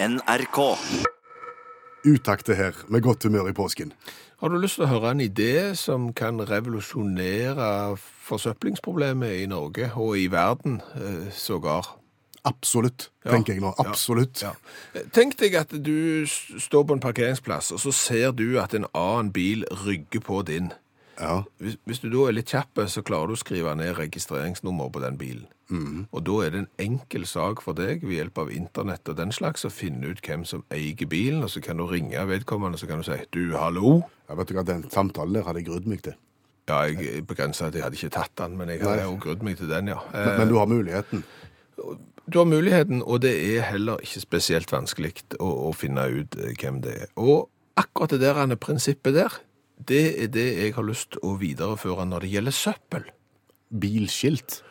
NRK. Utakte her, med godt humør i påsken. Har du lyst til å høre en idé som kan revolusjonere forsøplingsproblemet i Norge og i verden eh, sågar? Absolutt, Ja. tenker jeg nå. Absolutt. Ja. Tenk deg at du står på en parkeringsplass, og så ser du at en annen bil rygger på din. Ja. Hvis, hvis du da er litt kjapp, så klarer du å skrive ned registreringsnummer på den bilen. Og da er det en enkel sak for deg ved hjelp av internett og den slags å finne ut hvem som eier bilen, og så kan du ringe vedkommende, så kan du si du, hallo? Ja, vet du hva, Den samtalen der hadde jeg grudd meg til. Ja, jeg begrenset at jeg hadde ikke tatt den, men jeg hadde jo grudd meg til den, ja. Men, men du har muligheten. Du har muligheten, og det er heller ikke spesielt vanskelig å, å finne ut eh, hvem det er. Og akkurat det der prinsippet der, det er det jeg har lyst til å videreføre når det gjelder søppel. Bilskilt.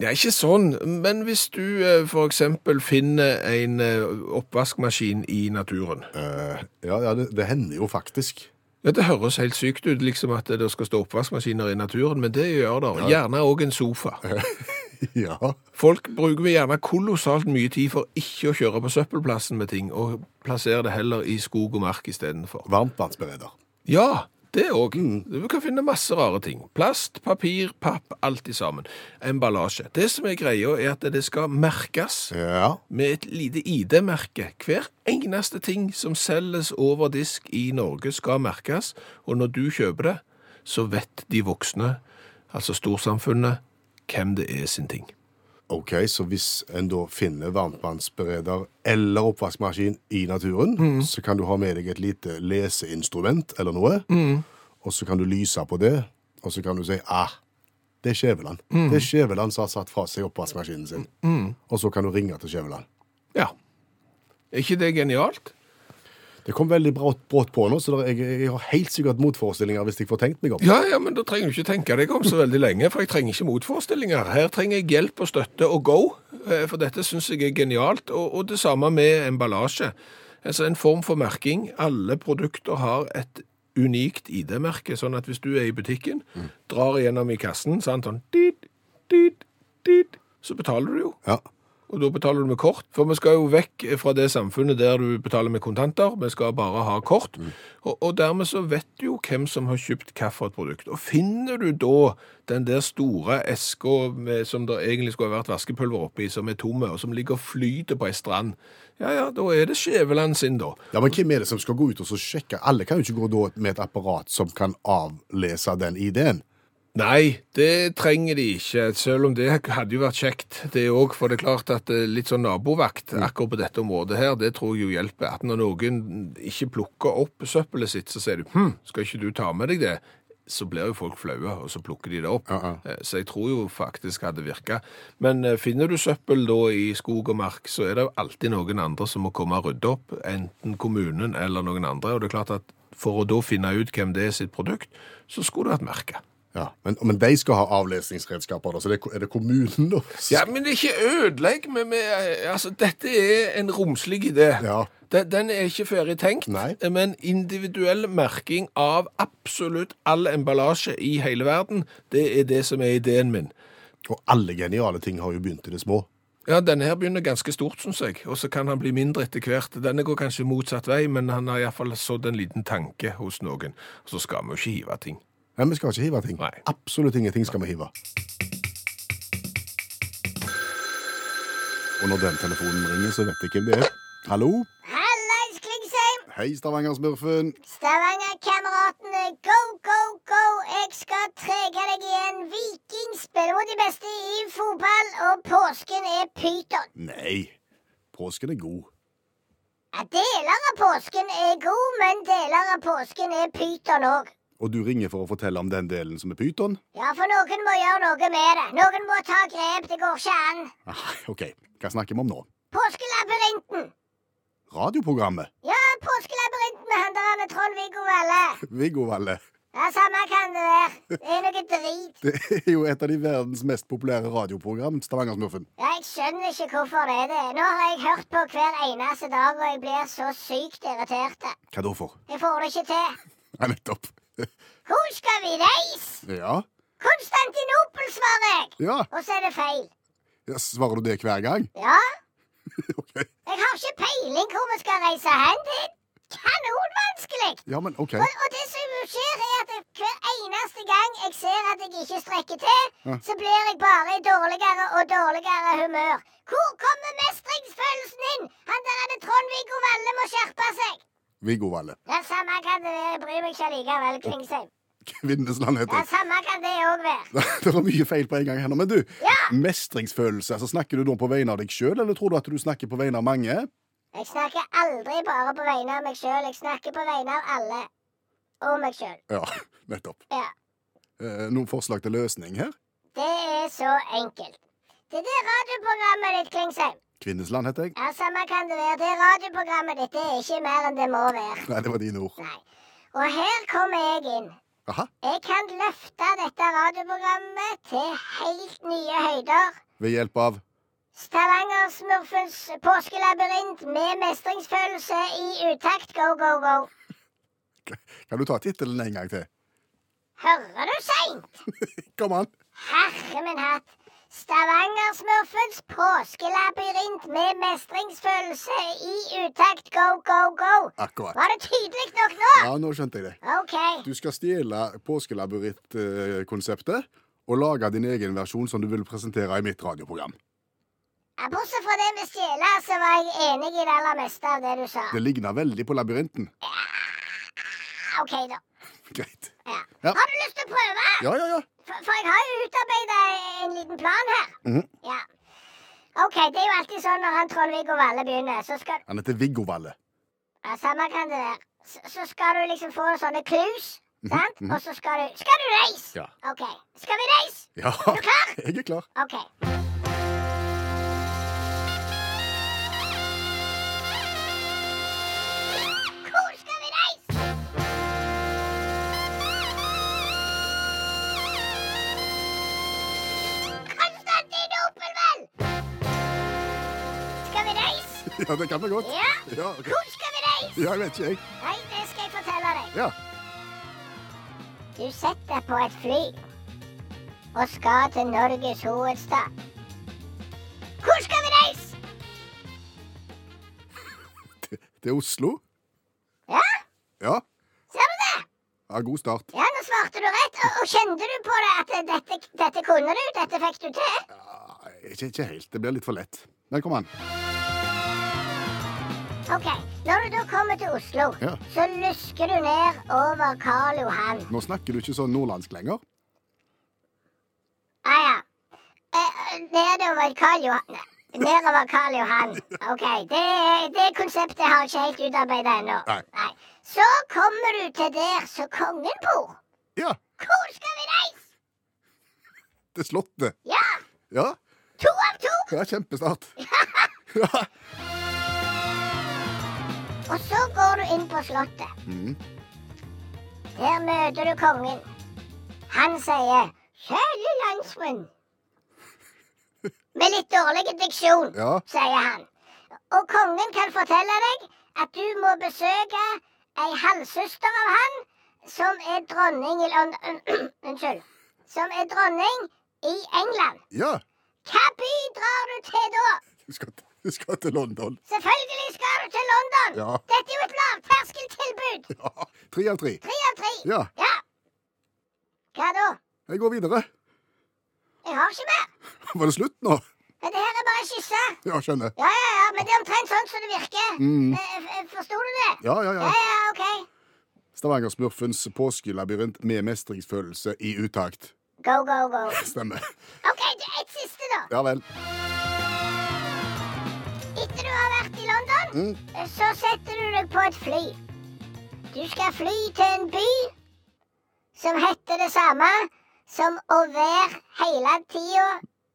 Ja, ikke sånn, men hvis du f.eks. for eksempel finner en eh, oppvaskmaskin i naturen. uh, ja, ja det, det hender jo faktisk. Ja, det høres helt sykt ut, liksom at det skal stå oppvaskmaskiner i naturen, men det gjør det. Gjerne også en sofa. ja. Folk bruker gjerne kolossalt mye tid for ikke å kjøre på søppelplassen med ting, og plasserer det heller i skog og mark istedenfor. Varmtvannsbereder. Ja, det òg. Du kan finne masse rare ting. Plast, papir, papp, alt i sammen. Emballasje. Det som er greia, er at det skal merkes Ja. med et lite ID-merke. Hver eneste ting som selges over disk i Norge skal merkes, og når du kjøper det, så vet de voksne, altså storsamfunnet, hvem det er sin ting. Ok, så hvis en da finner varmtvannsbereder eller oppvaskmaskin i naturen, så kan du ha med deg et lite leseinstrument eller noe, og så kan du lyse på det, og så kan du si, ah, det er Skjæveland. Det er Skjæveland som har satt fra seg oppvaskmaskinen sin. Og så kan du ringe til Skjæveland. Ja. Er ikke det genialt? Det kom veldig brått, brått på nå, så der, jeg, jeg har helt sikkert motforestillinger hvis jeg får tenkt meg om. Ja, ja, men da trenger du ikke tenke deg om så veldig lenge, for jeg trenger ikke motforestillinger. Her trenger jeg hjelp og støtte og go, eh, for dette synes jeg er genialt, og, og det samme med emballasje. Altså en form for merking. Alle produkter har et unikt ID-merke, sånn at hvis du er i butikken, drar igjennom i kassen, sant, sånn, dit, dit, dit, så betaler du jo. Ja. Og da betaler du med kort, for vi skal jo vekk fra det samfunnet der du betaler med kontanter, vi skal bare ha kort, og, og dermed så vet du jo hvem som har kjøpt hvilket produkt. Og finner du da den der store eska som det egentlig skulle ha vært vaskepulver oppi, som er tomme, og som ligger og flyter på ei strand, ja ja, da er det Skjæveland sin da. Ja, men hvem er det som skal gå ut og så sjekke? Alle kan jo ikke gå da med et apparat som kan avlese den ID-en. Nei, det trenger de ikke, selv om det hadde jo vært kjekt. Det òg, for det er klart at eh, litt sånn nabovakt akkurat på dette området her, det tror jeg jo hjelper. At når noen ikke plukker opp søppelet sitt, så sier du hm, skal ikke du ta med deg det? Så blir jo folk flaue, og så plukker de det opp. Uh. Eh, Så jeg tror jo faktisk hadde virka. Men eh, finner du søppel da i skog og mark, så er det jo alltid noen andre som må komme og rydde opp, enten kommunen eller noen andre. Og det er klart at for å da finne ut hvem det er sitt produkt, så skulle det vært merke. Ja, men, men de skal ha avlesningsredskaper, da, så det, er det kommunen, da? Ja, men ikke ødelegg med Altså, dette er en romslig idé. Ja. Den, den er ikke ferdig tenkt, Nei. men individuell merking av absolutt all emballasje i hele verden, det er det som er ideen min. Og alle geniale ting har jo begynt i det små. Ja, denne her begynner ganske stort, syns jeg, og så kan han bli mindre etter hvert. Denne går kanskje motsatt vei, men han har iallfall sådd en liten tanke hos noen. Så skal vi jo ikke hive ting. Nei, vi skal ikke hive ting. Nei. Absolutt ingenting skal vi hive. Og når den telefonen ringer, så vet jeg hvem det er. Hallo? Hallais, Klingsheim! Hei, Stavanger-smurfen. Stavanger-kameratene, go, go, go! Jeg skal trege deg igjen. Viking spiller mot de beste i fotball, og påsken er pyton. Nei, påsken er god. Ja, deler av påsken er god, men deler av påsken er pyton òg. Og du ringer for å fortelle om den delen som er pyton? Ja, for noen må gjøre noe med det. Noen må ta grep. Det går ikke an. Ah, OK, hva snakker vi om nå? Påskelabyrinten. Radioprogrammet. Ja, påskelabyrinten med han der med Trond-Viggo Valle. Viggo Valle. Ja, samme kan det være. Det er noe drit. Det er jo et av de verdens mest populære radioprogram, Stavanger-smurfen. Ja, jeg skjønner ikke hvorfor det er det. Nå har jeg hørt på hver eneste dag, og jeg blir så sykt irritert. Hva da for? Jeg får det ikke til. Ja, nettopp. Hvor skal vi reise? Ja. Konstantinopel, svarer jeg. Ja. Og så er det feil. ja. Svarer du det hver gang? Ja, okay. Jeg har ikke peiling hvor vi skal reise hen. Det er kanonvanskelig. Ja, men OK. Og, og det som skjer, er at hver eneste gang jeg ser at jeg ikke strekker til, Ja. så blir jeg bare i dårligere og dårligere humør. Hvor kommer mestringsfølelsen inn? Han der hadde Trond-Viggo Valle må skjerpe seg. Viggo Valle. Ja, Samme kan det være. Bryr meg ikke likevel, Klingsheim. Kvinnesland heter Ja. Samme kan det òg være. Det var mye feil på en gang her nå. Men du, Ja. mestringsfølelse. altså Snakker du da på vegne av deg sjøl, eller tror du at du snakker på vegne av mange? Jeg snakker aldri bare på vegne av meg sjøl. Jeg snakker på vegne av alle. Og meg sjøl. Ja, nettopp. Ja. Eh, noen forslag til løsning her? Det er så enkelt. Det der radioprogrammet ditt, Klingsheim Kvinnesland heter jeg. Ja, Samme kan det være. Det radioprogrammet ditt det er ikke mer enn det må være. Nei, det var dine ord. Nei. Og her kommer jeg inn. Aha. Jeg kan løfte dette radioprogrammet til helt nye høyder. Ved hjelp av Stavangersmurfens påskelabyrint med mestringsfølelse i utakt. Go, go, go. Kan du ta tittelen en gang til? Hører du seint? Kom an. Herre min hatt. Stavanger-smurfens påskelabyrint med mestringsfølelse i utakt. Go, go, go. Akkurat. Var det tydelig nok nå? Ja, nå skjønte jeg det. OK. Du skal stjele påskelabyrint-konseptet og lage din egen versjon som du vil presentere i mitt radioprogram. Ja, Bortsett fra det med stjele, så var jeg enig i det aller meste av det du sa. Det ligner veldig på labyrinten. OK, da. Greit. Ja. Ja. Har du lyst til å prøve? Ja, ja, ja. For, for jeg har jo utarbeida en liten plan her. Mhm. Ja. OK, det er jo alltid sånn når han Trond-Viggo Valle begynner, så skal Han heter Viggo Valle. Ja, samme kan det være. Så, så skal du liksom få sånne clues, Mm sant? Og så skal du Skal du reise? Ja. OK. Skal vi reise? Ja, Er du klar? jeg er klar. OK. Ja, det kan vi godt. Ja. Ja, okay. Hvor skal vi reise? ja jeg vet ikke, jeg. Nei, det skal jeg fortelle deg. Ja. Du setter deg på et fly og skal til Norges hovedstad. Hvor skal vi reise? Til, er Oslo? Ja, Ja. ser du det? ja. God start. Ja, nå svarte du rett. Og, og kjente du på det at dette, dette kunne du? Dette fikk du til? Ja, ikke, ikke helt. Det blir litt for lett. Men kom an. OK. Når du da kommer til Oslo, Ja. så lusker du ned over Karl Johan. Nå snakker du ikke så nordlandsk lenger. Ah, ja. Eh, nedover Karl Johan Nedover Karl Johan. OK. Det, det konseptet har jeg ikke helt utarbeida ennå. Nei. Så kommer du til der som kongen bor. Ja. Hvor skal vi reise? Til Slottet. Ja, Ja. to av to. Ja, kjempestart. Ja. Og så går du inn på slottet. Mm. Der møter du kongen. Han sier 'Kjære landsmenn'. Med litt dårlig diksjon, Ja. sier han. Og kongen kan fortelle deg at du må besøke ei halvsøster av han som er dronning i London Unnskyld. Som er dronning i England. ja. Hva by drar du til da? Du skal, til London. Selvfølgelig skal du til London. Ja. Dette er jo et lavterskeltilbud. Ja. Tre av tre. Tre av tre. Ja. Ja. Hva da? Jeg går videre. Jeg har ikke mer. Var det slutt nå? Men det her er bare skisse. Ja, skjønner. Ja, ja, ja, men det er omtrent sånn som det virker. Mm. Eh, Forsto du det? Ja, ja, Ja, ja. ja, OK. Stavanger-smurfens påskelabyrint med mestringsfølelse i utakt. Go, go, go. Stemmer. OK, et siste, da. Ja vel. Mm. så setter du deg på et fly. Du skal fly til en by som heter det samme som å være hele tida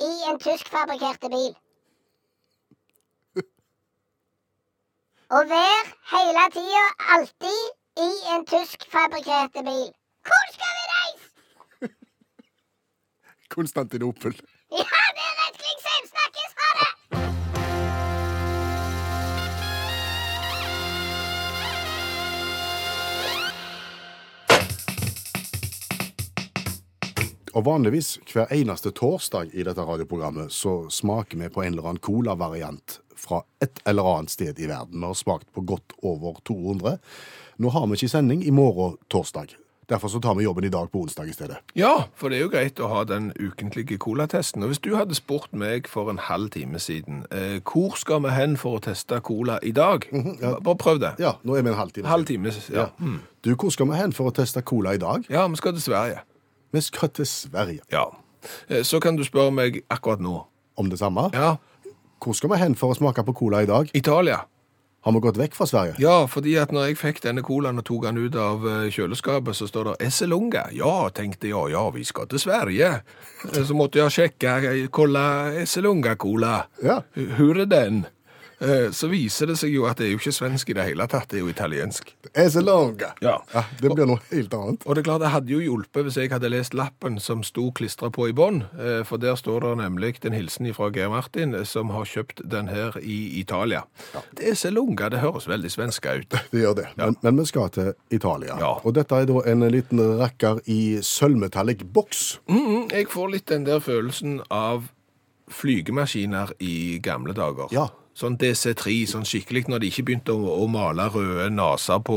i en tyskfabrikkerte bil. Å være hele tida alltid i en tyskfabrikkerte bil. Hvor skal vi reise? Konstantinopel. Ja, det er Og vanligvis hver eneste torsdag i dette radioprogrammet så smaker vi på en eller annen cola-variant fra et eller annet sted i verden. Vi har smakt på godt over 200. Nå har vi ikke sending i morgen torsdag. Derfor så tar vi jobben i dag på onsdag i stedet. Ja, for det er jo greit å ha den ukentlige colatesten. Og hvis du hadde spurt meg for en halv time siden eh, hvor skal vi hen for å teste cola i dag? Bare prøv det. Ja, nå er vi en halvtime. Halv time, ja. Ja. Du, hvor skal vi hen for å teste cola i dag? Ja, vi skal til Sverige. Vi skal til Sverige. Ja. Eh, Så kan du spørre meg akkurat nå. Om det samme? Ja, Hvor skal vi hen for å smake på cola i dag? Italia. Har vi gått vekk fra Sverige? Ja, fordi at når jeg fikk denne colaen og tok den ut av eh, kjøleskapet, så står det Esselunga. Ja, tenkte jeg, ja, vi skal til Sverige. Eh, Så måtte jeg sjekke, kolla Esselunga-cola. Ja. Hvor er den? Eh, Så viser det seg jo at det er jo ikke svensk i det hele tatt, det er jo italiensk. Er så lange. Ja. Det blir noe helt annet. Og det er klart, det hadde jo hjulpet hvis jeg hadde lest lappen som sto klistra på i bånn, eh, for der står det nemlig en hilsen fra Geir Martin, eh, som har kjøpt den her i Italia. Det er Selunga, det høres veldig svenska ut. Det gjør det. Men, men vi skal til Italia. Ja. Og dette er da en liten rakker i sølvmetallic boks. Mm, jeg får litt den der følelsen av flygemaskiner i gamle dager. Ja. Sånn DC-3, sånn skikkelig når de ikke begynte å, å male røde naser på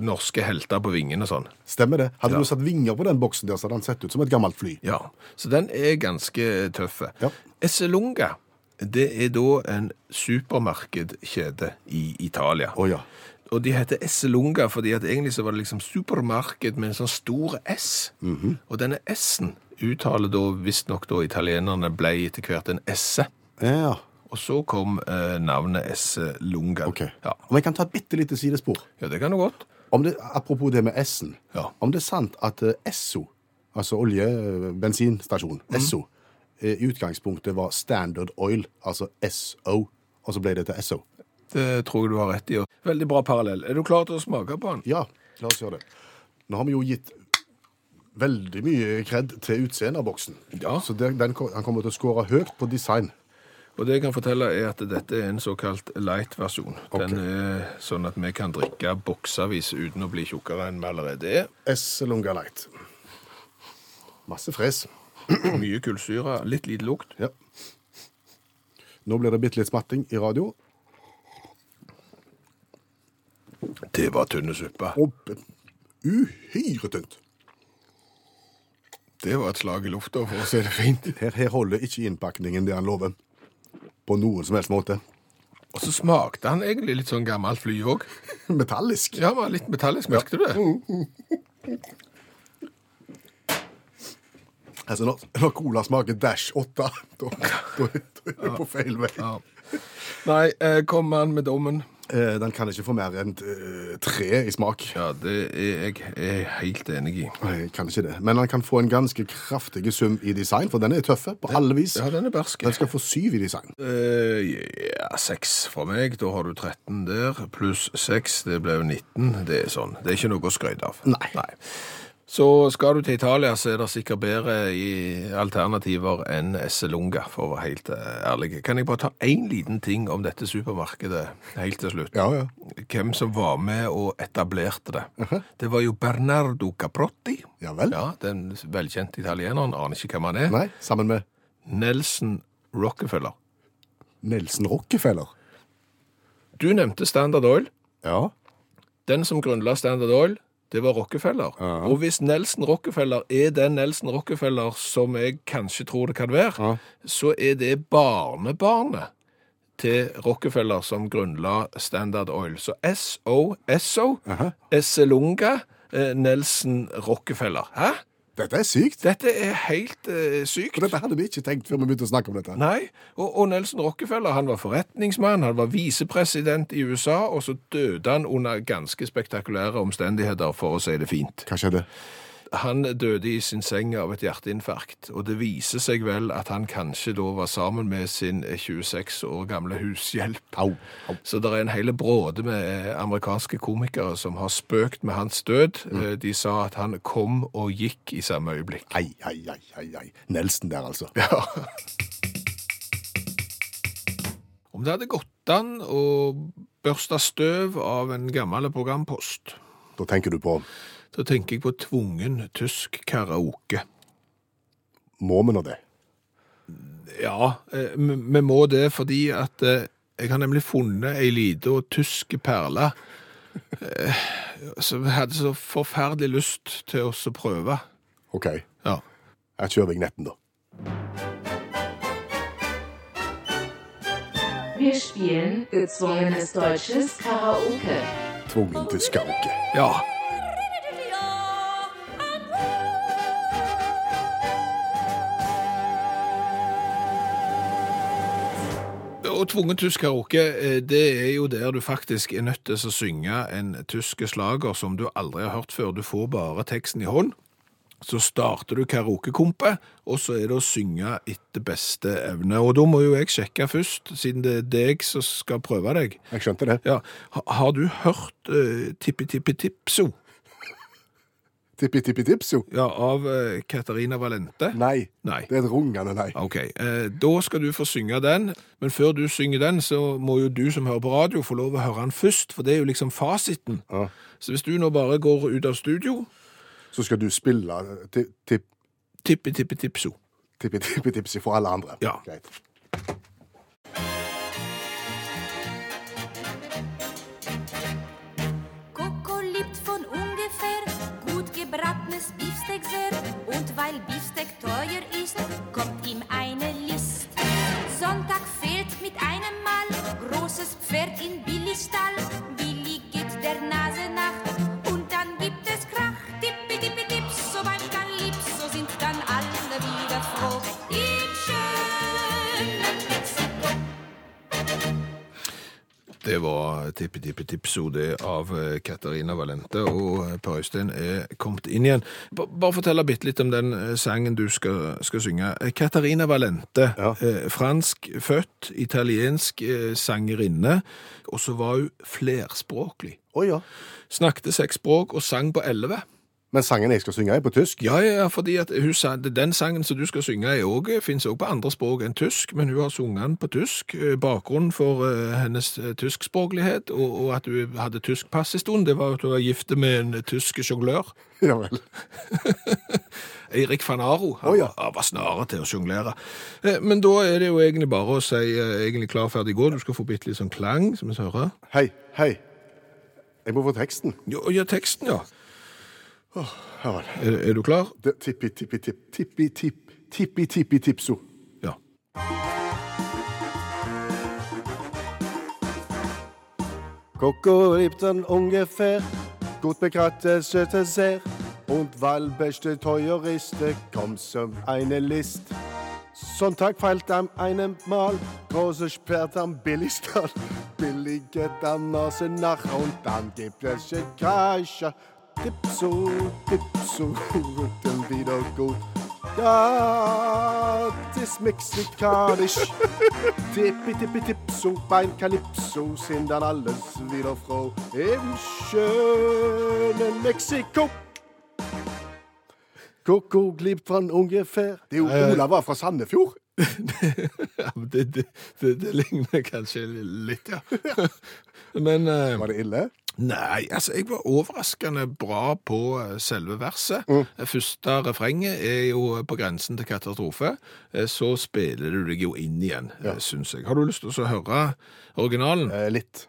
norske helter på vingene og sånn. Stemmer det? Hadde Ja. du satt vinger på den boksen der, så hadde den sett ut som et gammelt fly. Ja, så den er ganske tøff. Ja. Esselunga, det er da en supermarkedkjede i Italia. Oh, ja. Og de heter Esselunga fordi at egentlig så var det liksom supermarked med en sånn stor S. Mhm. Og denne S-en uttaler da visstnok da italienerne ble etter hvert en S-e. Ja, Og så kom eh, navnet Esselunga. ok. Ja. Om jeg kan ta et bitte lite sidespor. ja, det kan du godt. Om det, apropos det med S-en. Ja. Om det er sant at eh, Esso, altså olje-bensinstasjon, Mhm. Esso, eh, i utgangspunktet var Standard Oil, altså SO, og så ble det til SO. Det tror jeg du har rett i. og Veldig bra parallell. Er du klar til å smake på den? Ja, la oss gjøre det. Nå har vi jo gitt veldig mye kred til utseendet av boksen. Ja. Så det, den, ko- han kommer til å skåre høyt på design. Og det jeg kan fortelle er at dette er en såkalt light-versjon. Okay. Den er sånn at vi kan drikke boksevis uten å bli tjukkere enn vi allerede er. S Lunga Light. Masse fres. Mye kullsyre, litt lite lukt. Ja. Nå blir det bitte litt smatting i radio. Det var tynne suppe. Uhyre tynt. Det var et slag i lufta, for å si det fint. Her, her holder ikke innpakningen det han lover. På noen som helst måte. Og så smakte han egentlig litt sånn gammelt fly òg. Metallisk. Ja, var litt metallisk, merket du det? Altså, når, når cola smaker Dash 8, da, da, da er det på feil vei. Ja. Nei, eh, kom han med dommen. Eh, den kan ikke få mer enn eh, tre i smak. Ja, det er jeg er helt enig i. Jeg kan ikke det. Men han kan få en ganske kraftig sum i design, for den er tøffe på alle vis. Ja, den er bersk. Den skal få syv i design. Uh, ja, seks fra meg. Da har du 13 der. Pluss seks, det ble jo 19. Det er sånn. Det er ikke noe å skryte av. Nei. Så skal du til Italia, så er det sikkert bedre i alternativer enn Esselunga, for å være helt eh, ærlig. Kan jeg bare ta én liten ting om dette supermarkedet helt til slutt? Ja, ja. Hvem som var med og etablerte det. Det var jo Bernardo Caprotti. Ja vel? Ja, Den velkjente italieneren. Aner ikke hvem han er. Nei, sammen med Nelson Rockefeller. Nelson Rockefeller. Du nevnte Standard Oil. Ja. Den som grunnla Standard Oil, det var Rockefeller. Ja. Og hvis Nelson Rockefeller er den Nelson Rockefeller som jeg kanskje tror det kan være, Ja. så er det barnebarnet til Rockefeller som grunnla Standard Oil. Så SO-SO. Esselunga, eh, Nelson Rockefeller. Hæ? Dette er sykt. Dette er helt uh, sykt. Dette hadde vi ikke tenkt før vi begynte å snakke om dette. Nei, og, og Nelson Rockefeller han var forretningsmann, han var visepresident i USA, og så døde han under ganske spektakulære omstendigheter, for å si det fint. Hva skjedde? Han døde i sin seng av et hjerteinfarkt, og det viser seg vel at han kanskje da var sammen med sin 26 år gamle hushjelp. Au. au. Så det er en hele bråde med amerikanske komikere som har spøkt med hans død. Mm. De sa at han kom og gikk i samme øyeblikk. Ai, ai, ai, ai, ai. Nelson der, altså. Ja. Om det hadde gått an å børste støv av en gammel programpost, Da tenker du på da tenker jeg på tvungen tysk karaoke. Må vi nå det? Ja, eh, vi vi må det fordi at eh, Jeg har nemlig funnet ei lita og tysk perle Så som jeg hadde så forferdelig lyst til oss å prøve. OK. Ja. Jeg kjører vignetten, da. Wir spielen gezwungenes deutsches Karaoke. Tvungen tysk karaoke. ja. Og tvungen tysk karaoke, eh, det er jo der du faktisk er nødt til å synge en tysk slager som du aldri har hørt før. Du får bare teksten i hånd. Så starter du karaokekompet, og så er det å synge etter beste evne. Og da må jo jeg sjekke først, siden det er deg som skal prøve deg. Jeg skjønte det. Ja, Har du hørt uh, Tippi Tippi Tipso Tippi tippi tipso. ja, av eh, Katarina Valente? Nei. Nei. Det er et rungende nei. Ok, eh, da skal du få synge den, men før du synger den, så må jo du som hører på radio få lov å høre den først, for det er jo liksom fasiten. Ja. Så hvis du nå bare går ut av studio, Så skal du spille ti- tipp, Tippi Tippi Tipso. tippi tippi tipsi for alle andre. Ja. Greit. Großes Pferd in Billys Stall. Billy geht der Nase Det var tippe, tippe, tippsode av eh, Katarina Valente, og eh, Per Øystein er kommet inn igjen. B bare fortell bitte litt om den eh, sangen du skal, skal synge. Katarina Valente, Ja. eh, fransk født, italiensk eh, sangerinne, og så var hun flerspråklig. Oh, ja. Snakket seks språk og sang på elleve. Men sangen jeg skal synge, er på tysk. Ja, ja, fordi at hun sa, den sangen som du skal synge er også, på andre språk enn tysk, men hun har sunget den på tysk. Eh, Bakgrunnen for uh, hennes eh, tyskspråklighet, og, og at hun hadde tysk pass en stund, det var at hun var gift med en tysk sjonglør. Ja vel. Eirik van Aro. Han, oh, ja. han var snare til å sjonglere. Men da er det jo egentlig bare å si egentlig klar, ferdig, gå. Du skal få bitte litt sånn klang, som vi hører. Hei, hei. Jeg må få teksten. Jo, ja, teksten, ja. Oh, er, er, du klar? Tippi-tippi-tipp, tippi-tipp, tippi-tippi-tippso. Ja. Koko den ungefähr, gut bekratte Söte sehr. Und Wallbeste Teueriste kommt som eine List. Sonntag fällt am einen Mal, große Sperrt am Billigstand. Billige dann Nase nach und dann gibt es ein Kreischer. Tipso, tipso, wird dann wieder gut. Ja, das mexikanisch. Tippi, tippi, tipso, beim Calypso sind dann alles wieder froh im schönen Mexiko. Koko glipp fra ungefær Det er jo Olav var fra Sandefjord. ja men det, det, det, det ligner kanskje litt, ja. Men eh, Var det ille? Nei, altså, jeg var overraskende bra på eh, selve verset. Mm. Første refrenget er jo på grensen til katastrofe. Eh, Så spiller du deg jo inn igjen, ja. syns jeg. Har du lyst til å høre originalen? Eh, litt.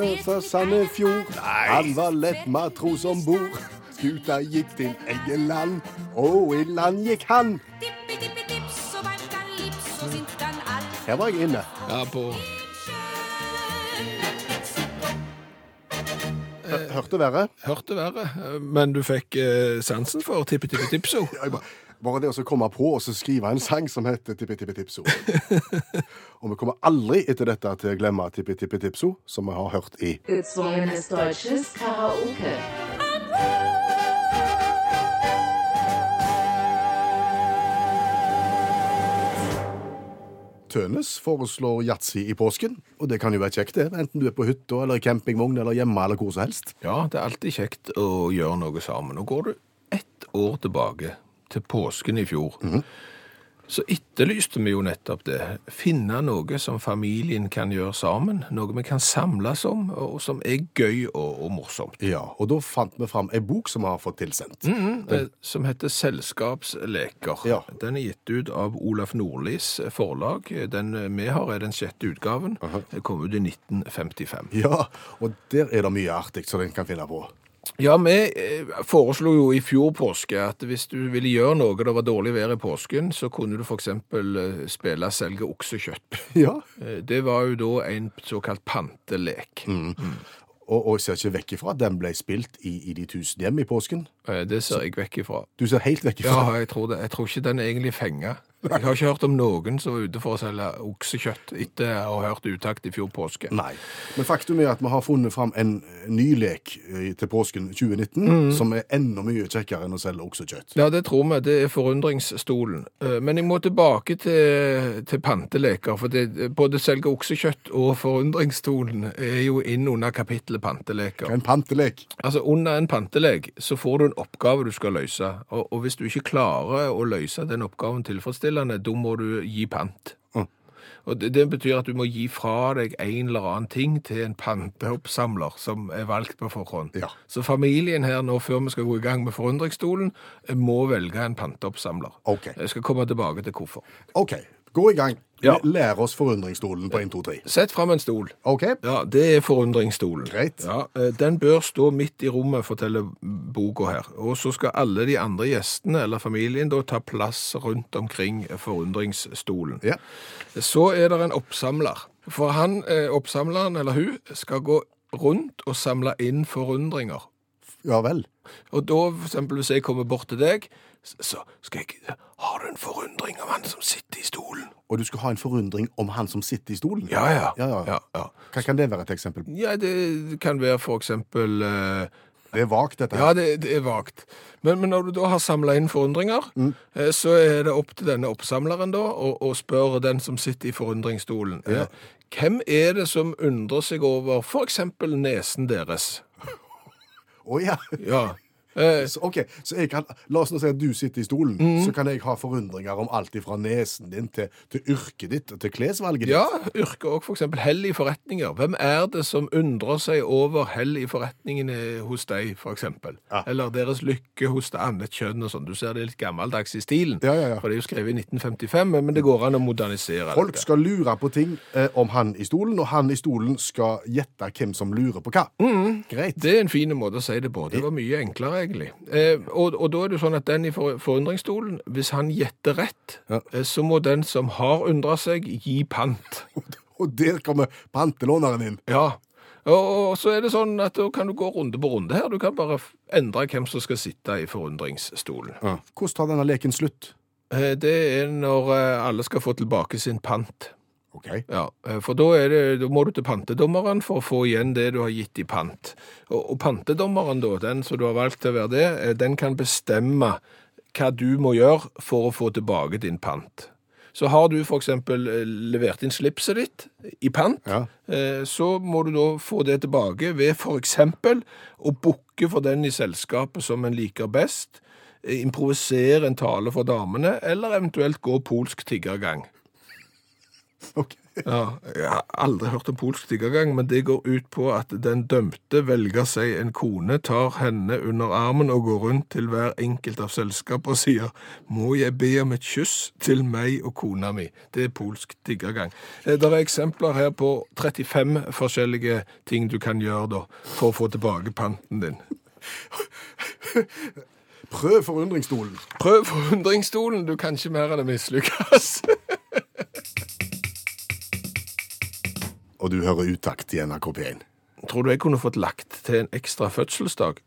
Sonntag Fra Sandefjord. Han var lett matros om bord. Skuta gikk til Eggeland, og i land gikk han. Her var jeg inne. Ja, på Hørte verre. Hørte verre, eh, men du fikk eh, sansen for Tippi Tippi Tipso. Bare- det å komme på og skrive en sang som heter Tippi Tippi Tipso. og vi kommer aldri etter dette til å glemme Tippi Tippi Tipso, som vi har hørt i Gezwungenes deutsches Karaoke. Tønes foreslår yatzy i påsken, og det kan jo være kjekt det, enten du er på hytta eller i campingvogn eller hjemme eller hvor som helst. Ja, det er alltid kjekt å gjøre noe sammen. Nå går du ett år tilbake til påsken i fjor. Så etterlyste vi jo nettopp det. Finne noe som familien kan gjøre sammen. Noe vi kan samles om, og som er gøy og, og morsomt. Ja, og da fant vi fram ei bok som vi har fått tilsendt. Eh, Som heter Selskapsleker. Ja. Den er gitt ut av Olaf Nordlis forlag. Den vi har er den sjette utgaven. Den kom ut i 1955. Ja, og der er det mye artig som en kan finne på. Ja, vi eh, foreslo jo i fjor påske at hvis du ville gjøre noe det var dårlig vær i påsken, så kunne du eksempel eh, spille selge oksekjøtt. Ja. Eh, Det var jo da en såkalt pantelek. Og, og jeg ser ikke vekk ifra at den ble spilt i, i de tusen hjem i påsken. Det ser jeg vekk ifra. Du ser helt vekk ifra. Ja, jeg tror det. Jeg tror ikke den er egentlig fenga. Jeg har ikke hørt om noen som var ute for å selge oksekjøtt etter å ha hørt uttakt i fjor påske. Nei. Men faktum er at vi har funnet fram en ny lek eh, til påsken 2019, Mm. som er enda mye kjekkere enn å selge oksekjøtt. Ja, det tror vi. Det er forundringsstolen. Eh, Men jeg må tilbake til, til panteleker, for det, både selge oksekjøtt og forundringsstolen er jo inn under kapittelet panteleker. En pantelek. Altså, under en pantelek så får du en oppgave du skal løse, og, og hvis du ikke klarer å løse den oppgaven tilfredsstillende, da må du gi pant. Mm. Og det, det betyr at du må gi fra deg en eller annen ting til en panteoppsamler som er valgt på forhånd. Ja. Så familien her nå, før vi skal gå i gang med forundringsstolen, må velge en panteoppsamler. Okay. Jeg skal komme tilbake til hvorfor. OK, gå i gang. Ja. Lær oss forundringsstolen på 1, 2, 3. Sett fram en stol. OK? Ja, det er forundringsstolen. Greit. Ja, eh, Den bør stå midt i rommet, forteller boka her. Og så skal alle de andre gjestene eller familien da ta plass rundt omkring forundringsstolen. Ja. Så er det en oppsamler. For han, eh, oppsamleren eller hun, skal gå rundt og samle inn forundringer. Ja vel. Og da, for eksempel, hvis jeg kommer bort til deg, så skal jeg Har du en forundring om han som sitter i stolen? Og du skal ha en forundring om han som sitter i stolen? Ja, ja. Ja, ja. ja. Hva kan det være et eksempel? Ja, det kan være for eksempel uh, Det er vagt, dette her. Ja, det, det er vagt. Men, men når du da har samla inn forundringer, eh, så er det opp til denne oppsamleren da å, å spørre den som sitter i forundringsstolen. eh, Hvem er det som undrer seg over for eksempel nesen deres? Å ja. Ja. Eh, Så, ok, så jeg kan, La oss nå si at du sitter i stolen, Mm. så kan jeg ha forundringer om alt fra nesen din til, til yrket ditt og til klesvalget ditt. ja, yrke og eksempel hell i forretninger. Hvem er det som undrer seg over hell i forretningene hos deg, eksempel? Ja. Eller deres lykke hos det annet kjønn og sånn. Du ser det litt gammeldags i stilen. Ja, ja, ja. For det er jo skrevet i 1955, men det går an å modernisere Folk dette. skal lure på ting eh, om han i stolen, og han i stolen skal gjette hvem som lurer på hva. Greit. Det er en fin måte å si det på. Det var mye enklere, egentlig. Eh, og, og da er det sånn at den i forundringsstolen, hvis han gjetter rett, Ja. eh, så må den som har undra seg, gi pant. Og der kommer pantelåneren inn. Ja. Og, og så er det sånn at da kan du gå runde på runde her. Du kan bare endre hvem som skal sitte i forundringsstolen. Hvordan tar denne leken slutt? Eh, det er når eh, alle skal få tilbake sin pant. Ok. Ja, eh, for da, er det, da må du til pantedommeren for å få igjen det du har gitt i pant. Og, og pantedommeren, da, den som du har valgt til å være det, eh, den kan bestemme hva du må gjøre for å få tilbake din pant. Så har du for eksempel eh, levert inn slipset ditt i pant, Ja. så må du da få det tilbake ved for eksempel å bukke for den i selskapet som en liker best, improvisere en tale for damene, eller eventuelt gå polsk tiggergang. Ok. Ja, jeg har aldri hørt om polsk tiggergang, men det går ut på at den dømte velger seg en kone, tar henne under armen og går rundt til hver enkelt av selskapet og sier «Må jeg be om et kyss til meg og kona mi?» Det er polsk tiggergang. Eh, Det er eksempler her på 35 forskjellige ting du kan gjøre da, for å få tilbake panten din. Prøv forundringsstolen. Prøv forundringsstolen, du kan ikke mer enn å mislykkes. Og du hører utakt i NRK P1. Tror du jeg kunne fått lagt til en ekstra fødselsdag?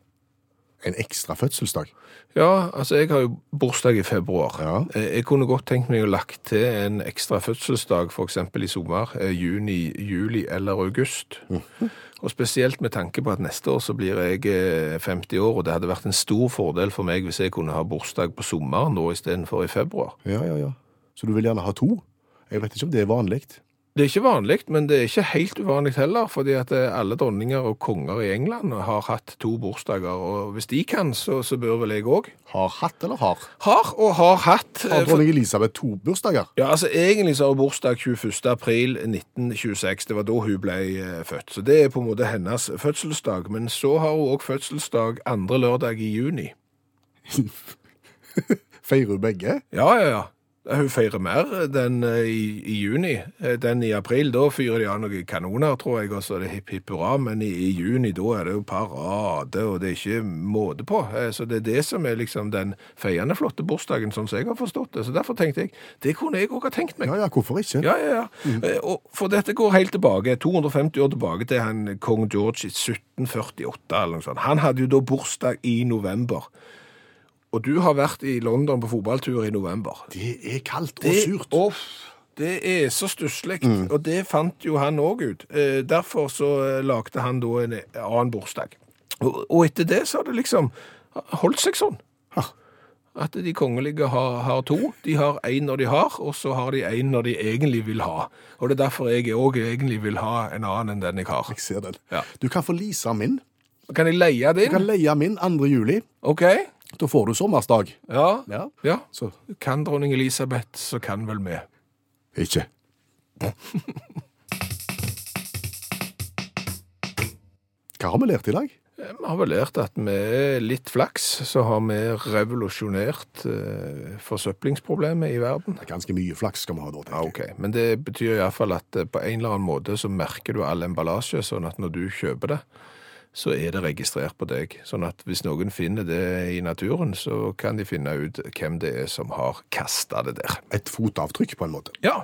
En ekstra fødselsdag. Ja, altså jeg har jo bursdag i februar. Ja. Eh, Jeg kunne godt tenkt meg å lagt til en ekstra fødselsdag, eksempel i sommer, eh, juni, juli eller august. Og spesielt med tanke på at neste år så blir jeg eh, 50 år, og det hadde vært en stor fordel for meg hvis jeg kunne ha bursdag på sommeren nå istedenfor i februar. Ja, ja, ja. Så du vil gjerne ha to? Jeg vet ikke om det er vanlig. Det er ikke vanlig, men det er ikke helt uvanlig heller, fordi at eh, alle dronninger og konger i England har hatt to bursdager, og hvis de kan, så, så bør vel jeg òg. Har hatt eller har? Har og har hatt. eh, Har dronning Elisabeth to bursdager? Ja, altså Egentlig så har hun bursdag 21. april 1926. Det var da hun ble eh, født. Så det er på en måte hennes fødselsdag. Men så har hun òg fødselsdag andre lørdag i juni. Feirer hun begge? Ja, ja, ja. Hun feirer mer den eh, i, i juni. Eh, Den i april, da fyrer de av noen kanoner, tror jeg, og så er det hipp hipp hurra. Men i, i juni, da er det jo parade, og det er ikke måte på. Eh, Så det er det som er liksom den feiende flotte bursdagen, sånn som jeg har forstått det. Så derfor tenkte jeg, det kunne jeg òg ha tenkt meg. Ja, ja, hvorfor ikke? Ja, ja, ja. Mm. Og for dette går helt tilbake, 250 år tilbake til han kong George i 1748 eller noe sånt. Han hadde jo da bursdag i november. Og du har vært i London på fotballtur i november. Det er kaldt og Det, surt. Off, det er så stusslig, og det fant jo han òg ut. Eh, derfor så eh, lagde han da en annen bursdag. Og, og etter det så har det liksom holdt seg sånn. Ha. At de kongelige har, har to. De har én når de har, og så har de én når de egentlig vil ha. Og det er derfor jeg òg egentlig vil ha en annen enn den jeg har. Jeg ser den. Ja. Du kan få lease min. Kan jeg leie din? Du kan leie min 2. juli. OK? Da får du sommersdag. Ja. Ja. ja. Så Kan dronning Elisabeth, så kan vel vi. ikke. Hva har vi lært i dag? Vi har vel lært at med litt flaks så har vi revolusjonert eh, forsøplingsproblemet i verden. Det er ganske mye flaks skal vi ha da, Ja, tenker jeg. ok. Men det betyr iallfall at eh, på en eller annen måte så merker du all emballasje, sånn at når du kjøper det, så er det registrert på deg. Sånn at hvis noen finner det i naturen, så kan de finne ut hvem det er som har kasta det der. Et fotavtrykk, på en måte. Ja,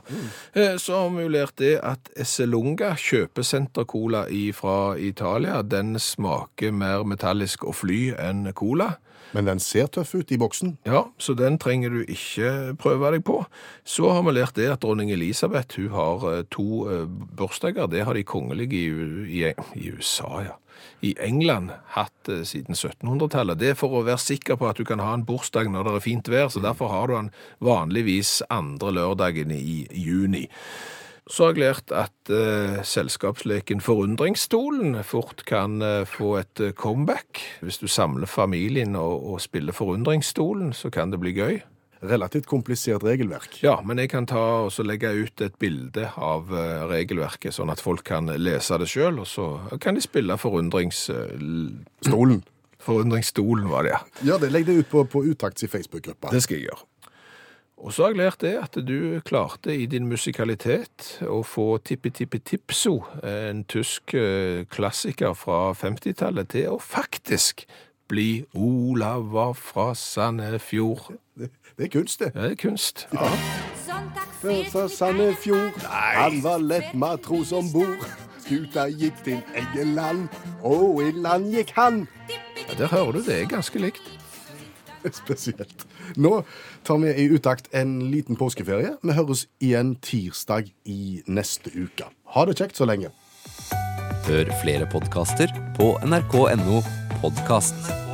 eh, så har vi jo lært det at Esselunga kjøpesentercola fra Italia, den smaker mer metallisk og fly enn cola. Men den ser tøff ut i boksen. Ja, så den trenger du ikke prøve deg på. Så har vi lært det at dronning Elisabeth hun har eh, to eh, bursdager. Det har de kongelige i, i, i USA, ja. I England hatt eh, siden 1700-tallet. Det er for å være sikker på at du kan ha en bursdag når det er fint vær, så derfor har du den vanligvis andre lørdagen i juni. Så har jeg lært at eh, selskapsleken Forundringsstolen fort kan eh, få et eh, comeback. Hvis du samler familien og, og spiller Forundringsstolen, så kan det bli gøy. Relativt komplisert regelverk. Ja, men jeg kan ta og så legge ut et bilde av eh, regelverket, sånn at folk kan lese det sjøl, og så kan de spille forundrings, eh, Stolen. Forundringsstolen, var det, ja. Ja, det Legg det ut på, på Utakts Facebook-gruppa. Det skal jeg gjøre. Og så har jeg lært det at du klarte i din musikalitet å få Tippi-Tippi-Tipso, en tysk eh, klassiker fra 50-tallet, til å faktisk bli Olava fra Sandefjord. Det, det er kunst, det. Det er kunst. Ja. Fra Sandefjord, han var lett matros om bord. Skuta gikk til Eggeland, og i land gikk han. Ja, Der hører du, det er ganske likt. Spesielt. Nå tar vi i utakt en liten påskeferie. Vi høres igjen tirsdag i neste uke. Ha det kjekt så lenge. Hør flere podkaster på nrk.no podkast.